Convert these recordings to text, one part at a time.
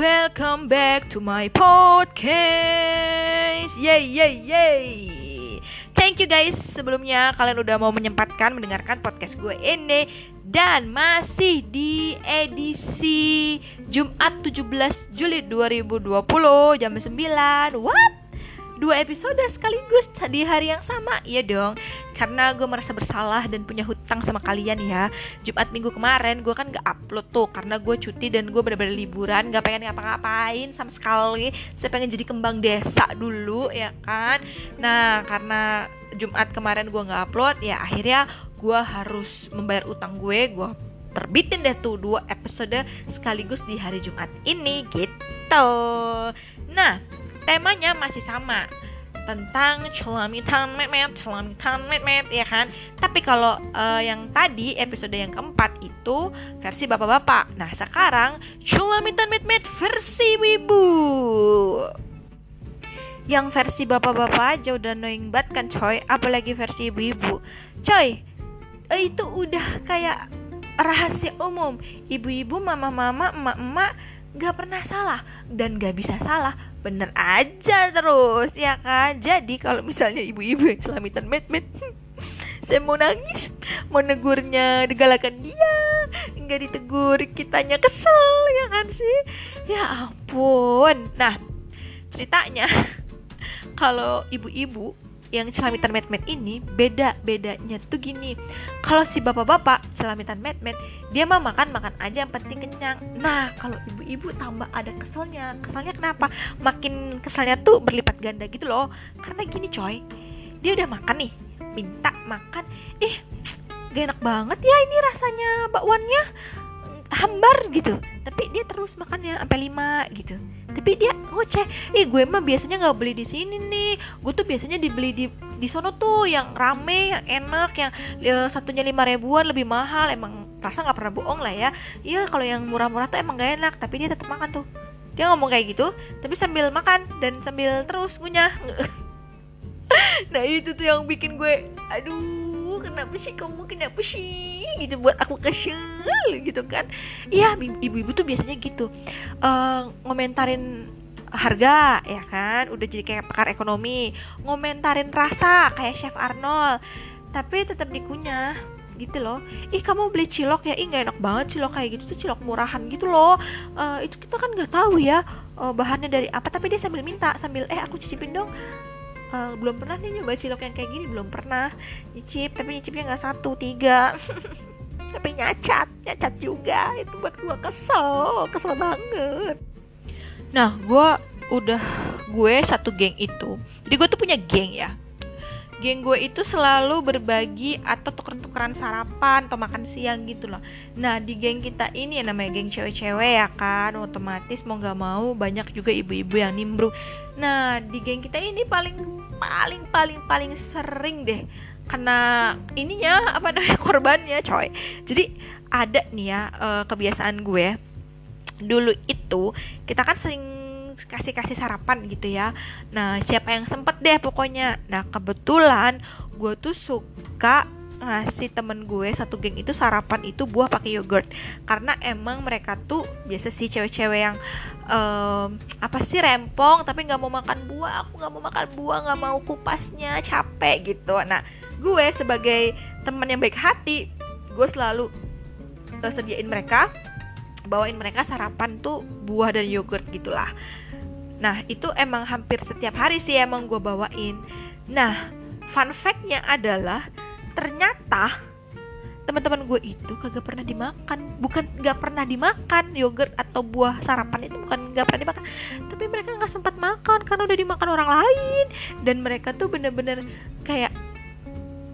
welcome back to my podcast. Yay, yay, yay. Thank you guys sebelumnya kalian udah mau menyempatkan mendengarkan podcast gue ini dan masih di edisi Jumat 17 Juli 2020 jam 9. What? Dua episode sekaligus di hari yang sama. Iya dong. Karena gue merasa bersalah dan punya hutang sama kalian ya. Jumat minggu kemarin gue kan gak upload tuh Karena gue cuti dan gue bener-bener liburan Gak pengen ngapa-ngapain sama sekali. Saya pengen jadi kembang desa dulu ya kan? Nah karena Jumat kemarin gue gak upload Ya akhirnya gue harus membayar utang gue. Gue terbitin deh tuh dua episode sekaligus di hari Jumat ini gitu. Nah temanya masih sama. Tentang celamitan met celamitan met ya kan? Tapi kalau uh, yang tadi episode yang keempat itu versi bapak-bapak. Nah sekarang celamitan met versi wibu. Yang versi bapak-bapak aja udah annoying banget kan coy? Apalagi versi ibu-ibu coy itu udah kayak rahasia umum. Ibu-ibu mama-mama emak-emak gak pernah salah. Dan gak bisa salah bener aja terus ya kan? Jadi kalau misalnya ibu-ibu yang selamitan met met saya mau nangis mau negurnya digalakan dia nggak ditegur kitanya kesel ya kan sih? Ya ampun. Nah ceritanya kalau ibu-ibu yang celamitan met-met ini beda bedanya tuh gini. Kalau si bapak-bapak celamitan met-met dia mah makan makan aja yang penting kenyang. Nah kalau ibu-ibu tambah ada keselnya. Keselnya kenapa? Makin keselnya tuh berlipat ganda gitu loh. Karena gini coy dia udah makan nih minta makan. Ih gak enak banget ya ini rasanya bakwannya hambar gitu. Tapi dia terus makannya sampai lima gitu. Tapi dia ngoceh ih gue mah biasanya nggak beli di sini nih. Gue tuh biasanya dibeli di di sono tuh yang rame yang enak yang ya, satunya lima ribuan lebih mahal. Emang rasa nggak pernah bohong lah ya. Iya kalau yang murah-murah tuh emang gak enak tapi dia tetap makan tuh. Dia ngomong kayak gitu tapi sambil makan dan sambil terus ngunyah. Nah itu tuh yang bikin gue aduh kenapa sih kamu kenapa sih gitu buat aku kesel gitu kan. Iya ibu-ibu tuh biasanya gitu. Uh, ngomentarin harga ya kan udah jadi kayak pakar ekonomi. Ngomentarin rasa kayak chef Arnold. Tapi tetap dikunyah gitu loh. Ih kamu beli cilok ya? Ih nggak enak banget cilok kayak gitu tuh cilok murahan gitu loh. Uh, itu kita kan nggak tahu ya uh, bahannya dari apa. Tapi dia sambil minta sambil eh aku cicipin dong. Uh, belum pernah nih nyoba cilok yang kayak gini belum pernah nyicip. Tapi nyicipnya nggak satu tiga tapi nyacat nyacat juga. Itu buat gue kesel kesel banget. Nah gue udah gue satu geng itu. Jadi gue tuh punya geng ya. Geng gue itu selalu berbagi atau tuker-tukeran sarapan atau makan siang gitu loh. Nah di geng kita ini ya namanya geng cewek-cewek ya kan otomatis mau nggak mau banyak juga ibu-ibu yang nimbrung. Nah di geng kita ini paling paling paling paling sering deh kena ininya apa namanya korbannya coy. Jadi ada nih ya uh, kebiasaan gue. Dulu itu kita kan sering kasih kasih sarapan gitu ya. Nah siapa yang sempet deh pokoknya. Nah kebetulan gue tuh suka ngasih temen gue satu geng itu sarapan itu buah pakai yogurt. Karena emang mereka tuh biasa sih cewek-cewek yang um, apa sih rempong tapi nggak mau makan buah. Aku nggak mau makan buah nggak mau kupasnya capek gitu. Nah gue sebagai teman yang baik hati gue selalu sediain mereka bawain mereka sarapan tuh buah dan yogurt gitulah. Nah itu emang hampir setiap hari sih emang gue bawain. Nah fun factnya adalah ternyata teman-teman gue itu kagak pernah dimakan. Bukan nggak pernah dimakan yogurt atau buah sarapan itu bukan nggak pernah dimakan. Tapi mereka nggak sempat makan karena udah dimakan orang lain. Dan mereka tuh bener-bener kayak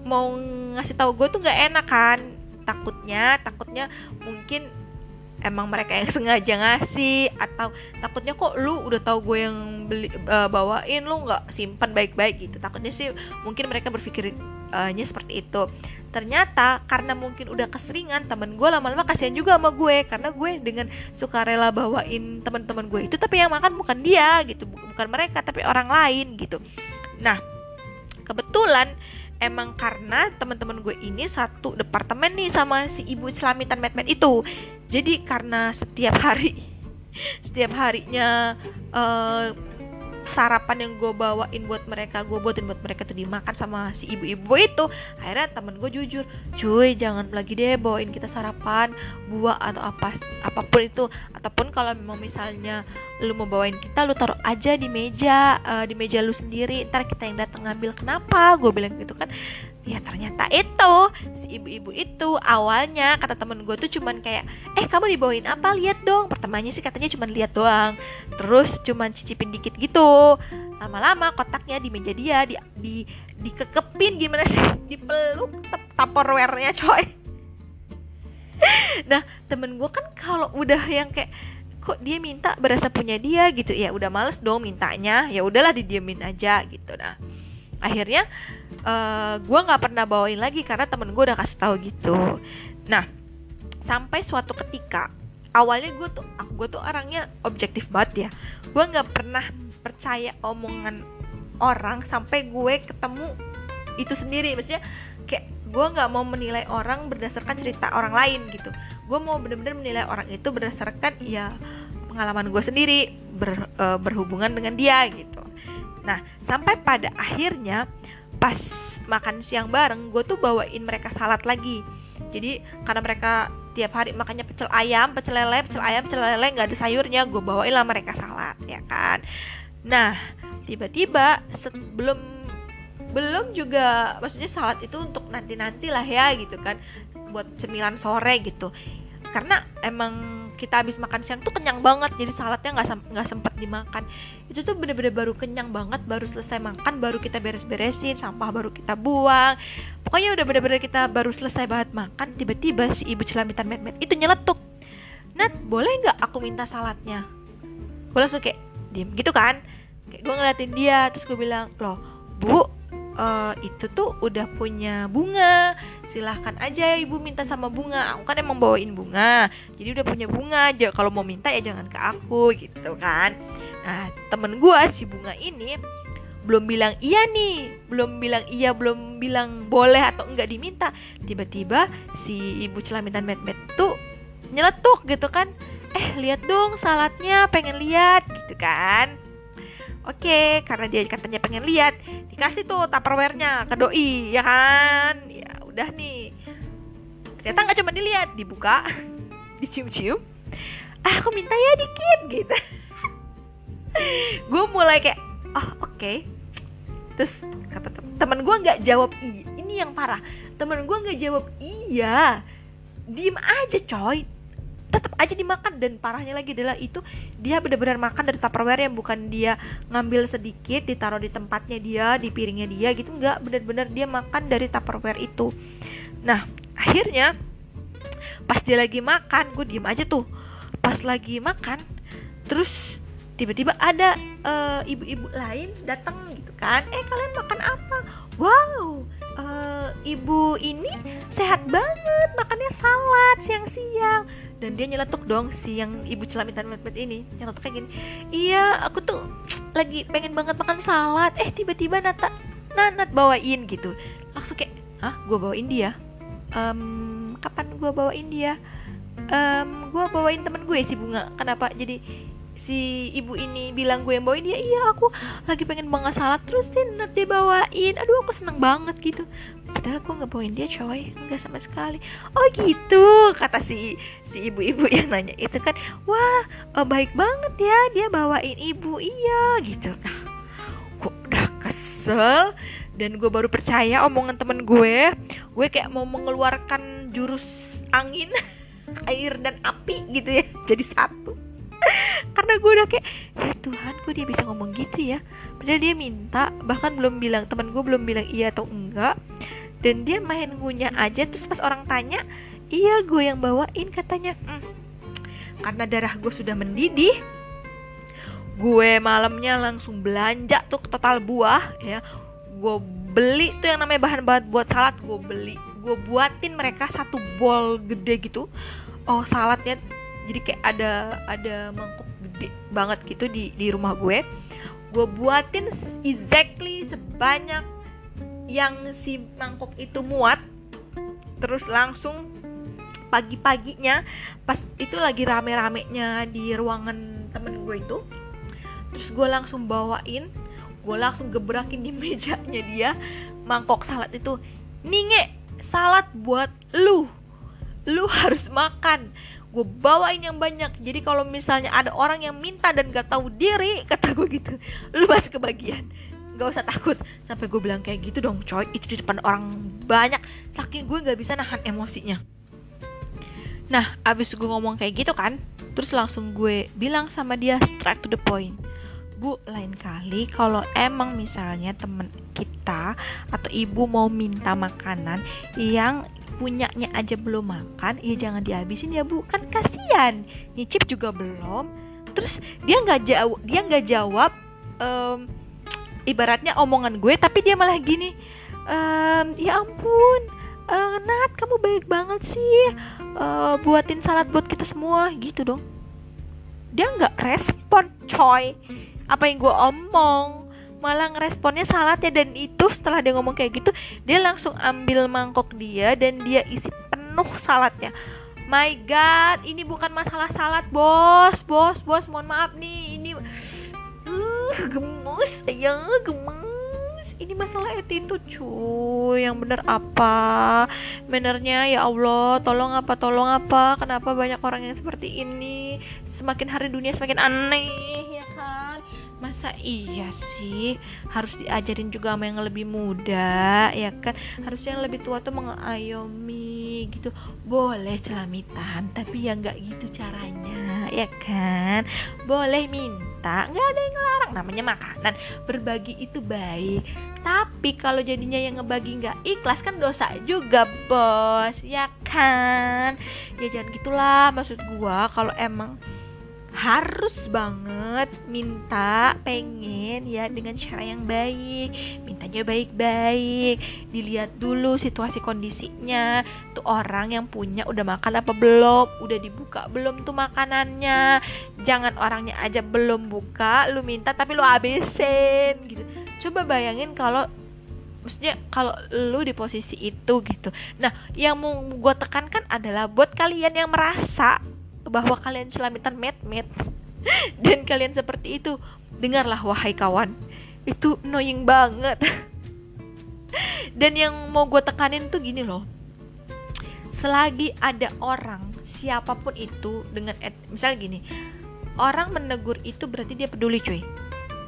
mau ngasih tahu gue tuh nggak enak kan. Takutnya takutnya mungkin emang mereka yang sengaja ngasih atau takutnya kok lu udah tahu gue yang beli uh, bawain lu nggak simpan baik-baik gitu. Takutnya sih mungkin mereka berpikirnya seperti itu. Ternyata karena mungkin udah keseringan temen gue lama-lama kasihan juga sama gue karena gue dengan suka rela bawain teman-teman gue itu tapi yang makan bukan dia gitu bukan mereka tapi orang lain gitu. Nah kebetulan emang karena teman-teman gue ini satu departemen nih sama si ibu selamitan med med itu. Jadi karena setiap hari setiap harinya uh, sarapan yang gue bawain buat mereka gue buatin buat mereka tuh dimakan sama si ibu-ibu itu. Akhirnya temen gue jujur cuy jangan lagi deh bawain kita sarapan buah atau apa apa pun itu. Ataupun kalau memang misalnya lu mau bawain kita lu taruh aja di meja uh, di meja lu sendiri. Ntar kita yang datang ngambil. Kenapa? Gue bilang gitu kan ya ternyata itu si ibu-ibu itu awalnya kata temen gue tuh cuman kayak eh kamu dibawain apa? Lihat dong. Pertamanya sih katanya cuman lihat doang. Terus cuman cicipin dikit gitu. Lama-lama kotaknya di meja dia di di dikekepin gimana sih? Dipeluk tupperware-nya coy. Nah temen gue kan kalau udah yang kayak kok dia minta berasa punya dia? gitu. Ya udah males dong mintanya. Ya udahlah didiemin aja gitu. Nah akhirnya uh, eh, gue nggak pernah bawain lagi karena temen gue udah kasih tahu gitu. Nah sampai suatu ketika awalnya gue tuh gue tuh orangnya objektif banget ya. Gue nggak pernah percaya omongan orang sampai gue ketemu itu sendiri. Maksudnya kayak gue nggak mau menilai orang berdasarkan cerita orang lain gitu. Gue mau bener-bener menilai orang itu berdasarkan ya pengalaman gue sendiri ber, uh, berhubungan dengan dia gitu. Nah, sampai pada akhirnya pas makan siang bareng, gue tuh bawain mereka salad lagi. Jadi karena mereka tiap hari makannya pecel ayam, pecel lele, pecel ayam, pecel lele nggak ada sayurnya, gue bawain lah mereka salad, ya kan. Nah, tiba-tiba sebelum belum juga maksudnya salad itu untuk nanti-nanti lah ya gitu kan buat cemilan sore gitu karena emang kita habis makan siang tuh kenyang banget jadi saladnya nggak nggak sempet dimakan. Itu tuh bener-bener baru kenyang banget baru selesai makan baru kita beres-beresin sampah baru kita buang. Pokoknya udah bener-bener kita baru selesai banget makan tiba-tiba si ibu celamitan met-met itu nyeletuk. Nat boleh nggak aku minta saladnya? Gue langsung kayak diem gitu kan. Kayak gue ngeliatin dia terus gue bilang loh bu uh, itu tuh udah punya bunga silahkan aja ibu minta sama bunga. Aku kan emang bawain bunga. Jadi udah punya bunga aja. Kalau mau minta ya jangan ke aku gitu kan. Nah temen gue si bunga ini belum bilang iya nih. Belum bilang iya belum bilang boleh atau enggak diminta. Tiba-tiba si ibu celamitan met met tuh nyeletuk gitu kan. Eh lihat dong saladnya pengen lihat gitu kan. Oke, karena dia katanya pengen lihat, dikasih tuh tupperware-nya ke doi, ya kan? Ya udah nih. Ternyata nggak cuma dilihat dibuka dicium-cium. Ah aku minta ya dikit gitu. Gue mulai kayak oh oke. Okay. terus kata teman gue nggak jawab iya ini yang parah. Teman gue nggak jawab iya. Diem aja coy tetap aja dimakan. Dan parahnya lagi adalah itu dia benar-benar makan dari tupperware yang bukan dia ngambil sedikit ditaruh di tempatnya dia di piringnya dia gitu. Nggak benar-benar dia makan dari tupperware itu. Nah akhirnya pas dia lagi makan gue diem aja tuh. Pas lagi makan terus tiba-tiba ada uh, ibu-ibu lain datang gitu kan. Eh kalian makan apa? Wow uh, ibu ini sehat banget makannya salad siang-siang dan dia nyeletuk dong si yang ibu celamitan met ini nyeletuk kayak gini. Iya aku tuh lagi pengen banget makan salad. Eh tiba-tiba Nata Nanat bawain gitu. Langsung kayak ah gue bawain dia? Um, kapan gue bawain dia? Um, gue bawain temen gue si bunga. Kenapa? Jadi si ibu ini bilang gue yang bawain dia iya aku lagi pengen banget salad terus sih nanti bawain. Aduh aku seneng banget gitu. Padahal gue nggak bawain dia coy. Nggak sama sekali. Oh gitu kata si si ibu-ibu yang nanya itu kan. Wah oh, baik banget ya dia bawain ibu. Iya gitu. Nah gue udah kesel dan gue baru percaya omongan temen gue. Gue kayak mau mengeluarkan jurus angin air dan api gitu ya. Jadi satu karena gue udah kayak ya Tuhan gue dia bisa ngomong gitu ya? Padahal dia minta bahkan belum bilang teman gue belum bilang iya atau enggak. Dan dia main ngunyah aja terus pas orang tanya iya gue yang bawain katanya. Hmm, karena darah gue sudah mendidih gue malamnya langsung belanja tuh ke total buah ya. Gue beli tuh yang namanya bahan-bahan buat salad gue beli. Gue buatin mereka satu bowl gede gitu. Oh saladnya jadi kayak ada ada mangkuk banget gitu di di rumah gue. Gue buatin exactly sebanyak yang si mangkuk itu muat terus langsung pagi-paginya pas itu lagi rame-ramenya di ruangan temen gue itu terus gue langsung bawain gue langsung gebrakin di mejanya dia mangkok salad itu. Ninge salad buat lu. Lu harus makan gue bawain yang banyak. Jadi kalau misalnya ada orang yang minta dan gak tahu diri kata gue gitu lu masih kebagian. Gak usah takut. Sampai gue bilang kayak gitu dong coy. Itu di depan orang banyak. Saking gue gak bisa nahan emosinya. Nah abis gue ngomong kayak gitu kan terus langsung gue bilang sama dia straight to the point. Bu, lain kali kalau emang misalnya temen kita atau ibu mau minta makanan yang punyanya aja belum makan, ya jangan dihabisin ya bu, kan kasihan. Nyicip juga belum. Terus dia nggak jawab, dia nggak jawab. Um, ibaratnya omongan gue, tapi dia malah gini, um, ya ampun, uh, Nat kamu baik banget sih, uh, buatin salad buat kita semua, gitu dong. Dia nggak respon, coy apa yang gue omong malah ngeresponnya salah ya. Dan itu setelah dia ngomong kayak gitu dia langsung ambil mangkok dia dan dia isi penuh saladnya my god ini bukan masalah salad bos bos bos mohon maaf nih ini uh, gemes sayang gemes. Ini masalah attitude cuy yang bener apa? Benernya ya Allah tolong apa tolong apa? Kenapa banyak orang yang seperti ini? Semakin hari dunia semakin aneh ya masa iya sih? Harus diajarin juga sama yang lebih muda ya kan? Harusnya yang lebih tua tuh mengayomi gitu. Boleh celamitan tapi ya nggak gitu caranya ya kan? Boleh minta nggak ada yang ngelarang. Namanya makanan berbagi itu baik. Tapi kalau jadinya yang ngebagi nggak ikhlas kan dosa juga bos ya kan? Ya jangan gitulah maksud gua kalau emang harus banget minta pengen ya dengan cara yang baik. Mintanya baik-baik. Dilihat dulu situasi kondisinya. Tuh orang yang punya udah makan apa belum? Udah dibuka belum tuh makanannya? Jangan orangnya aja belum buka lu minta tapi lu habisin gitu. Coba bayangin kalau maksudnya kalau lu di posisi itu gitu. Nah yang mau gue tekankan adalah buat kalian yang merasa bahwa kalian selamitan met-met. Dan kalian seperti itu dengarlah wahai kawan. Itu annoying banget. Dan yang mau gue tekanin tuh gini loh. Selagi ada orang siapa pun itu dengan misalnya gini orang menegur itu berarti dia peduli cuy.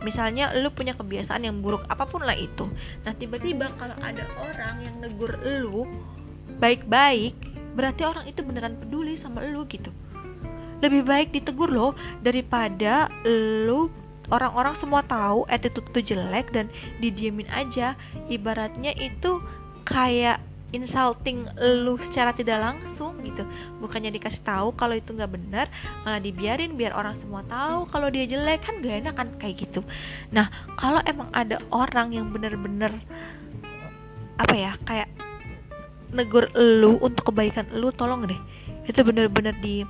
Misalnya lu punya kebiasaan yang buruk apa pun lah itu. Nah tiba-tiba kalau ada orang yang negur lu baik-baik berarti orang itu beneran peduli sama lu gitu lebih baik ditegur loh daripada lu orang-orang semua tahu attitude itu jelek dan didiemin aja. Ibaratnya itu kayak insulting lu secara tidak langsung gitu. Bukannya dikasih tahu kalau itu nggak benar malah dibiarin biar orang semua tahu kalau dia jelek. Kan gak enak kan kayak gitu. Nah kalau emang ada orang yang bener-bener apa ya kayak negur lu untuk kebaikan lu tolong deh. Itu bener-bener di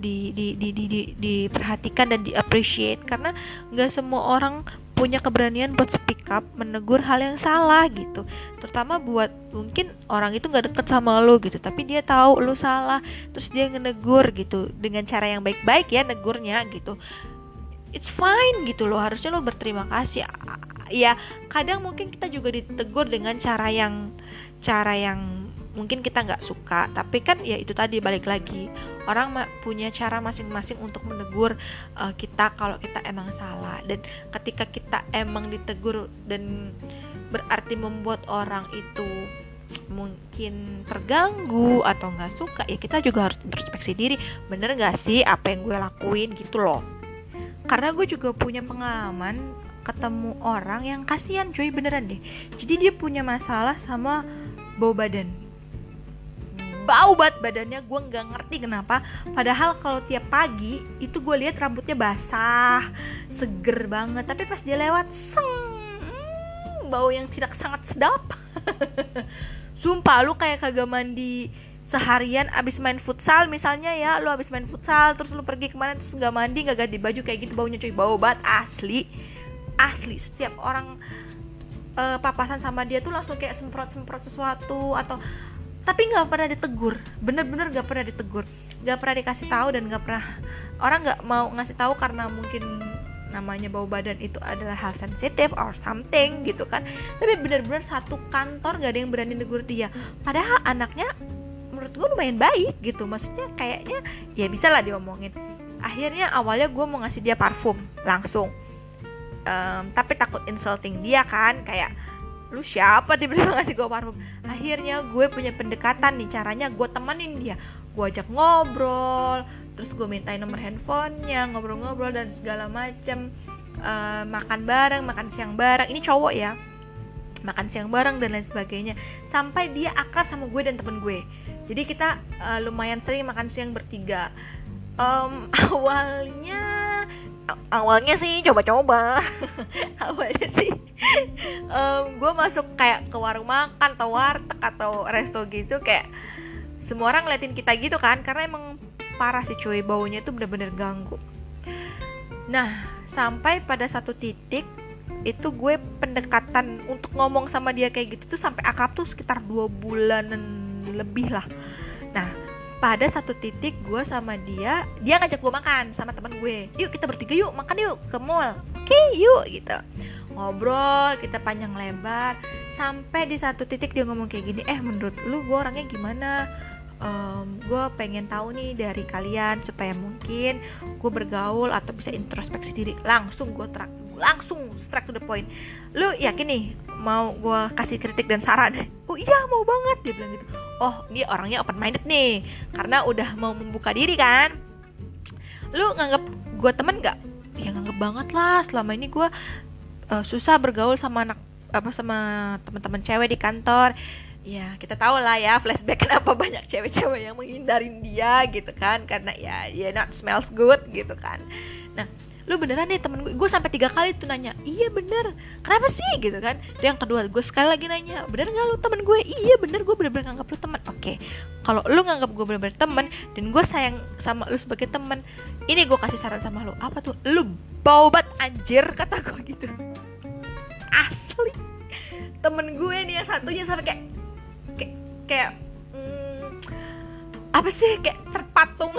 di di di di, di diperhatikan dan di appreciate karena nggak semua orang punya keberanian buat speak up menegur hal yang salah gitu. Terutama buat mungkin orang itu nggak deket sama lo gitu tapi dia tahu lo salah terus dia ngenegur gitu. Dengan cara yang baik-baik ya negurnya gitu. It's fine gitu loh harusnya lo berterima kasih. Ya kadang mungkin kita juga ditegur dengan cara yang cara yang mungkin kita nggak suka tapi kan ya itu tadi balik lagi. Orang punya cara masing-masing untuk menegur uh, kita kalau kita emang salah. Dan ketika kita emang ditegur dan berarti membuat orang itu mungkin terganggu atau nggak suka ya kita juga harus introspeksi diri. Bener nggak sih apa yang gue lakuin gitu loh? Karena gue juga punya pengalaman ketemu orang yang kasihan cuy beneran deh. Jadi dia punya masalah sama bau badan bau banget badannya gue nggak ngerti kenapa. Padahal kalau tiap pagi itu gue lihat rambutnya basah seger banget. Tapi pas dia lewat seng hmm, bau yang tidak sangat sedap. Sumpah lu kayak kagak mandi seharian abis main futsal misalnya ya. Lu abis main futsal terus lu pergi ke mana terus nggak mandi nggak ganti baju kayak gitu baunya cuy bau banget asli. Asli setiap orang uh, papasan sama dia tuh langsung kayak semprot semprot sesuatu atau tapi nggak pernah ditegur. Bener-bener nggak pernah ditegur. Nggak pernah dikasih tahu dan nggak pernah orang nggak mau ngasih tahu karena mungkin namanya bau badan itu adalah hal sensitif or something gitu kan. Tapi bener-bener satu kantor gak ada yang berani negur dia. Padahal anaknya menurut gue lumayan baik gitu. Maksudnya kayaknya ya bisa lah diomongin. Akhirnya awalnya gue mau ngasih dia parfum langsung. Um, tapi takut insulting dia kan. Kayak lu siapa tiba-tiba ngasih gue parfum? Akhirnya gue punya pendekatan nih caranya gue temenin dia. Gue ajak ngobrol terus gue mintain nomor handphonenya ngobrol-ngobrol dan segala macem. Uh, makan bareng makan siang bareng. Ini cowok ya makan siang bareng dan lain sebagainya. Sampai dia akrab sama gue dan temen gue. Jadi kita uh, lumayan sering makan siang bertiga. Um, awalnya awalnya sih coba-coba. Awalnya sih. Um, gue masuk kayak ke warung makan atau warteg atau resto gitu kayak semua orang ngeliatin kita gitu kan karena emang parah sih cuy baunya tuh bener-bener ganggu. Nah sampai pada satu titik itu gue pendekatan untuk ngomong sama dia kayak gitu tuh sampai akrab tuh sekitar dua bulanan lebih lah. Nah pada satu titik gue sama dia dia ngajak gue makan sama teman gue. Yuk kita bertiga yuk makan yuk ke mall. Oke yuk gitu. Ngobrol kita panjang lebar. Sampai di satu titik dia ngomong kayak gini eh menurut lu gue orangnya gimana? Um, gue pengen tahu nih dari kalian supaya mungkin gue bergaul atau bisa introspeksi diri. Langsung gue langsung straight to the point. Lu yakin nih mau gue kasih kritik dan saran? Oh iya mau banget dia bilang gitu. Oh dia orangnya open minded nih karena udah mau membuka diri kan. Lu nganggap gue temen nggak? Ya nganggap banget lah selama ini gue uh, susah bergaul sama anak apa sama teman-teman cewek di kantor. Ya kita tahu lah ya flashback kenapa banyak cewek-cewek yang menghindarin dia gitu kan karena ya ya not smells good gitu kan. Nah lu beneran nih temen gue gue sampai tiga kali tuh nanya iya bener. Kenapa sih? Gitu kan. Dan yang kedua gue sekali lagi nanya bener nggak lu temen gue iya bener gue bener-bener nganggap lu temen. Oke kalau lu nganggap gue bener-bener temen dan gue sayang sama lu sebagai temen ini gue kasih saran sama lu. Apa tuh? Lu bau bat anjir kata gue gitu. Asli. Temen gue nih yang satunya sampai kayak kayak, kayak hmm, apa sih? Kayak terpatung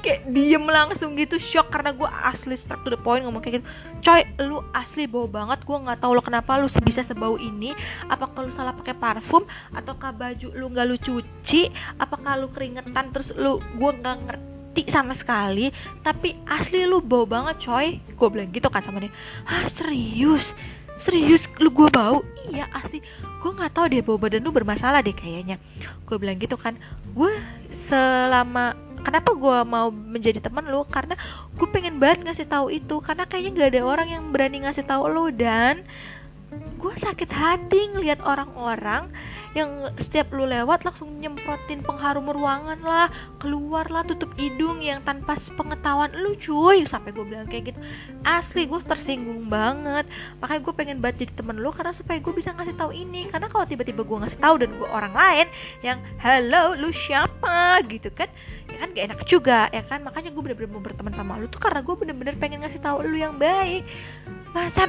kayak diem langsung gitu shock karena gue asli struck to the point ngomong kayak gitu. Coy lu asli bau banget gue nggak tahu lo kenapa lu bisa sebau ini. Apakah lu salah pakai parfum? Ataukah baju lu nggak lu cuci? Apakah lu keringetan terus lu gue nggak ngerti sama sekali? Tapi asli lu bau banget coy. Gue bilang gitu kan sama dia. Ah serius? Serius lu gue bau? Iya asli. Gue nggak tahu deh bau badan lu bermasalah deh kayaknya. Gue bilang gitu kan. Gue selama kenapa gue mau menjadi teman lo karena gue pengen banget ngasih tahu itu. Karena kayaknya gak ada orang yang berani ngasih tahu lo dan. Gue sakit hati ngeliat orang-orang yang setiap lu lewat langsung nyemprotin pengharum ruangan lah. Keluar lah tutup hidung yang tanpa pengetahuan lu cuy sampai gue bilang kayak gitu. Asli gue tersinggung banget. Makanya gue pengen banget jadi temen lu karena supaya gue bisa ngasih tahu ini. Karena kalau tiba-tiba gue ngasih tahu dan gue orang lain yang halo lu siapa? gitu kan. Ya kan gak enak juga ya kan. Makanya gue bener-bener mau berteman sama lu tuh karena gue bener-bener pengen ngasih tahu lu yang baik. Masa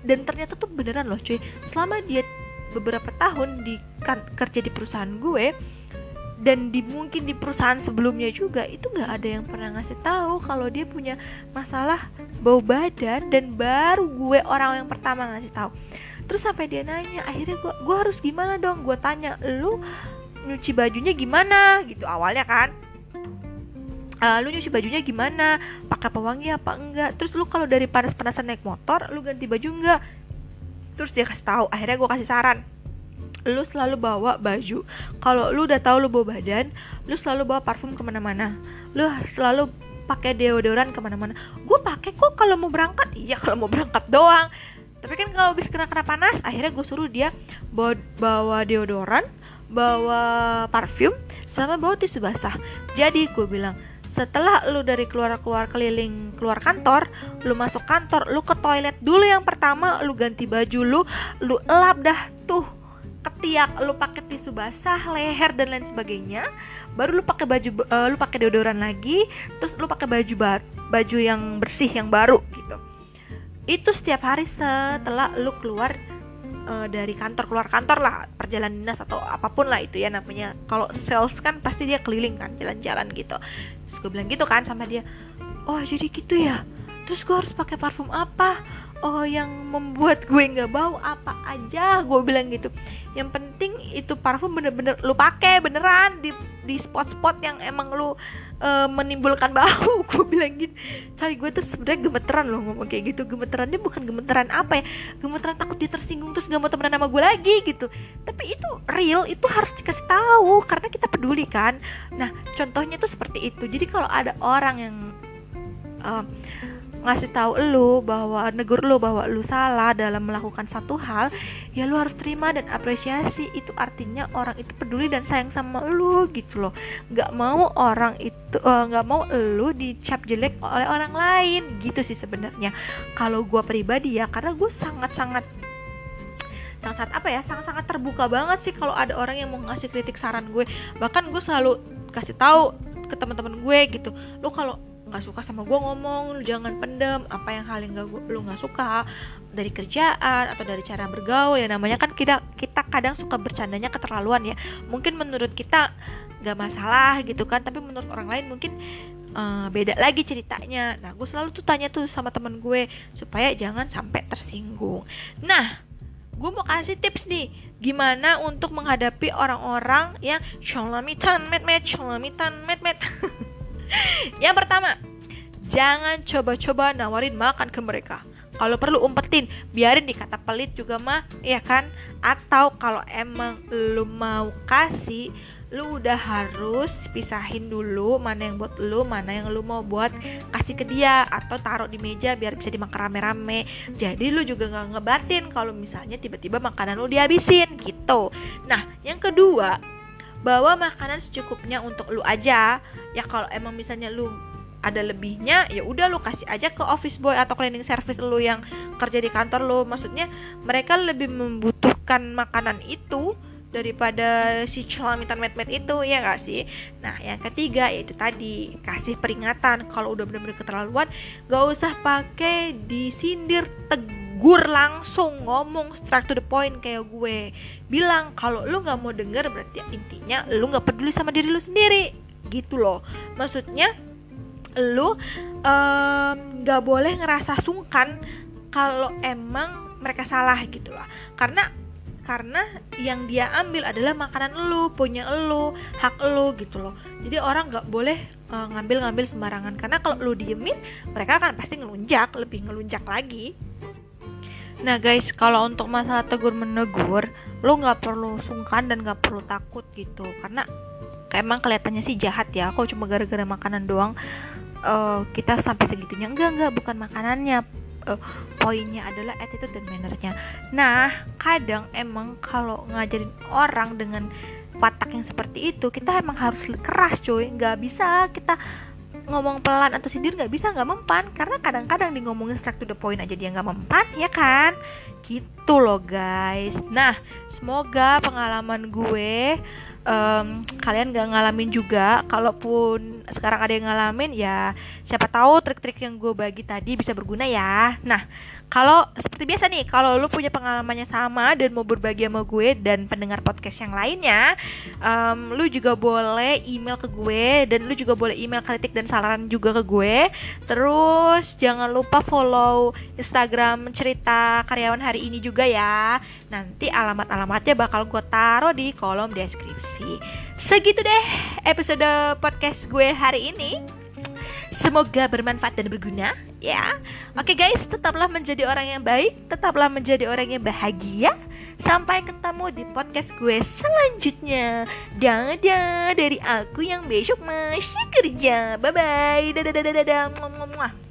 dan ternyata tuh beneran loh cuy. Selama dia beberapa tahun di kan, kerja di perusahaan gue dan di mungkin di perusahaan sebelumnya juga itu nggak ada yang pernah ngasih tahu kalau dia punya masalah bau badan dan baru gue orang yang pertama ngasih tahu. Terus sampai dia nanya akhirnya gue gue harus gimana dong? Gue tanya lu nyuci bajunya gimana? Gitu awalnya kan. Uh, lu nyuci bajunya gimana? Pakai pewangi apa enggak? Terus lu kalau dari panas-panasan naik motor lu ganti baju enggak terus dia kasih tahu akhirnya gue kasih saran. Lu selalu bawa baju kalau lu udah tahu lu bawa badan lu selalu bawa parfum ke mana-mana. Lu selalu pakai deodoran ke mana-mana. Gue pakai kok kalau mau berangkat? Iya kalau mau berangkat doang. Tapi kan kalau habis kena kena panas akhirnya gue suruh dia bawa, bawa deodoran bawa parfum sama bawa tisu basah. Jadi gue bilang setelah lu dari keluar-keluar keliling keluar kantor lu masuk kantor lu ke toilet dulu yang pertama lu ganti baju lu lu elap dah tuh ketiak lu pakai tisu basah leher dan lain sebagainya. Baru lu pakai baju uh, lu pakai deodoran lagi terus lu pakai baju bar baju yang bersih yang baru gitu. Itu setiap hari setelah lu keluar uh, dari kantor keluar kantor lah perjalanan dinas atau apa pun lah itu ya namanya. Kalau sales kan pasti dia keliling kan jalan-jalan gitu gue bilang gitu kan sama dia. Oh jadi gitu ya? Terus gue harus pakai parfum apa? Oh yang membuat gue nggak bau apa aja? Gue bilang gitu. Yang penting itu parfum bener-bener lu pakai beneran di di spot-spot yang emang lu uh, menimbulkan bau. Gue bilang gitu cari gue tuh sebenarnya gemeteran loh ngomong kayak gitu. Gemeterannya bukan gemeteran apa ya? Gemeteran takut dia tersinggung terus gak mau temenan sama gue lagi gitu. Tapi itu real itu harus dikasih tahu karena kita peduli kan. Nah contohnya tuh seperti itu. Jadi kalau ada orang yang uh, ngasih tahu lu bahwa negur lu bahwa lu salah dalam melakukan satu hal ya lu harus terima dan apresiasi. Itu artinya orang itu peduli dan sayang sama lu gitu loh. Nggak mau orang itu eh, nggak uh, mau lu dicap jelek oleh orang lain. Gitu sih sebenarnya. Kalau gue pribadi ya karena gue sangat sangat sangat sangat apa ya sangat sangat terbuka banget sih kalau ada orang yang mau ngasih kritik saran gue. Bahkan gue selalu kasih tahu ke teman-teman gue gitu. Lo kalau nggak suka sama gue ngomong lu jangan pendem apa yang hal yang gak lu nggak suka dari kerjaan atau dari cara bergaul ya namanya kan kita kita kadang suka bercandanya keterlaluan ya. Mungkin menurut kita nggak masalah gitu kan tapi menurut orang lain mungkin uh, beda lagi ceritanya. Nah gue selalu tuh tanya tuh sama temen gue supaya jangan sampai tersinggung. Nah gue mau kasih tips nih gimana untuk menghadapi orang-orang yang sholamitan met met sholamitan met met Yang pertama, jangan coba-coba nawarin makan ke mereka. Kalau perlu umpetin, biarin dikata pelit juga mah, ya kan? Atau kalau emang lu mau kasih, lu udah harus pisahin dulu mana yang buat lu, mana yang lu mau buat kasih ke dia atau taruh di meja biar bisa dimakan rame-rame. Jadi lu juga nggak ngebatin kalau misalnya tiba-tiba makanan lu dihabisin gitu. Nah, yang kedua, bawa makanan secukupnya untuk lu aja. Ya kalau emang misalnya lu ada lebihnya ya udah lu kasih aja ke office boy atau cleaning service lu yang kerja di kantor lu. Maksudnya mereka lebih membutuhkan makanan itu daripada si celamitan met-met itu ya gak sih? Nah yang ketiga yaitu tadi kasih peringatan. Kalau udah bener-bener keterlaluan gak usah pakai disindir tegas tegur langsung ngomong straight to the point kayak gue. Bilang kalau lu nggak mau denger berarti intinya lu nggak peduli sama diri lu sendiri. Gitu loh. Maksudnya lu nggak um, boleh ngerasa sungkan kalau emang mereka salah gitu loh. Karena karena yang dia ambil adalah makanan lu punya lu hak lu gitu loh. Jadi orang nggak boleh uh, ngambil-ngambil sembarangan. Karena kalau lu diemin mereka akan pasti ngelunjak lebih ngelunjak lagi Nah guys, kalau untuk masalah tegur menegur, lo nggak perlu sungkan dan nggak perlu takut gitu, karena emang kelihatannya sih jahat ya. Kok cuma gara-gara makanan doang uh, kita sampai segitunya? Enggak enggak, bukan makanannya. Uh, poinnya adalah attitude dan mannernya. Nah, kadang emang kalau ngajarin orang dengan watak yang seperti itu, kita emang harus keras cuy. Nggak bisa kita ngomong pelan atau sindir nggak bisa nggak mempan. Karena kadang-kadang di ngomongin straight to the point aja dia nggak mempan ya kan? Gitu loh guys. Nah semoga pengalaman gue um, kalian gak ngalamin juga. Kalaupun sekarang ada yang ngalamin ya siapa tahu trik-trik yang gue bagi tadi bisa berguna ya. Nah kalau seperti biasa nih kalau lu punya pengalamannya sama dan mau berbagi sama gue dan pendengar podcast yang lainnya um, lu juga boleh email ke gue dan lu juga boleh email kritik dan saran juga ke gue. Terus jangan lupa follow instagram cerita karyawan hari ini juga ya. Nanti alamat-alamatnya bakal gue taruh di kolom deskripsi. Segitu deh episode podcast gue hari ini Semoga bermanfaat dan berguna ya. Oke guys, tetaplah menjadi orang yang baik, tetaplah menjadi orang yang bahagia. Sampai ketemu di podcast gue selanjutnya. Dadah dari aku yang besok masih kerja. Bye bye. Dadah dadah dadah.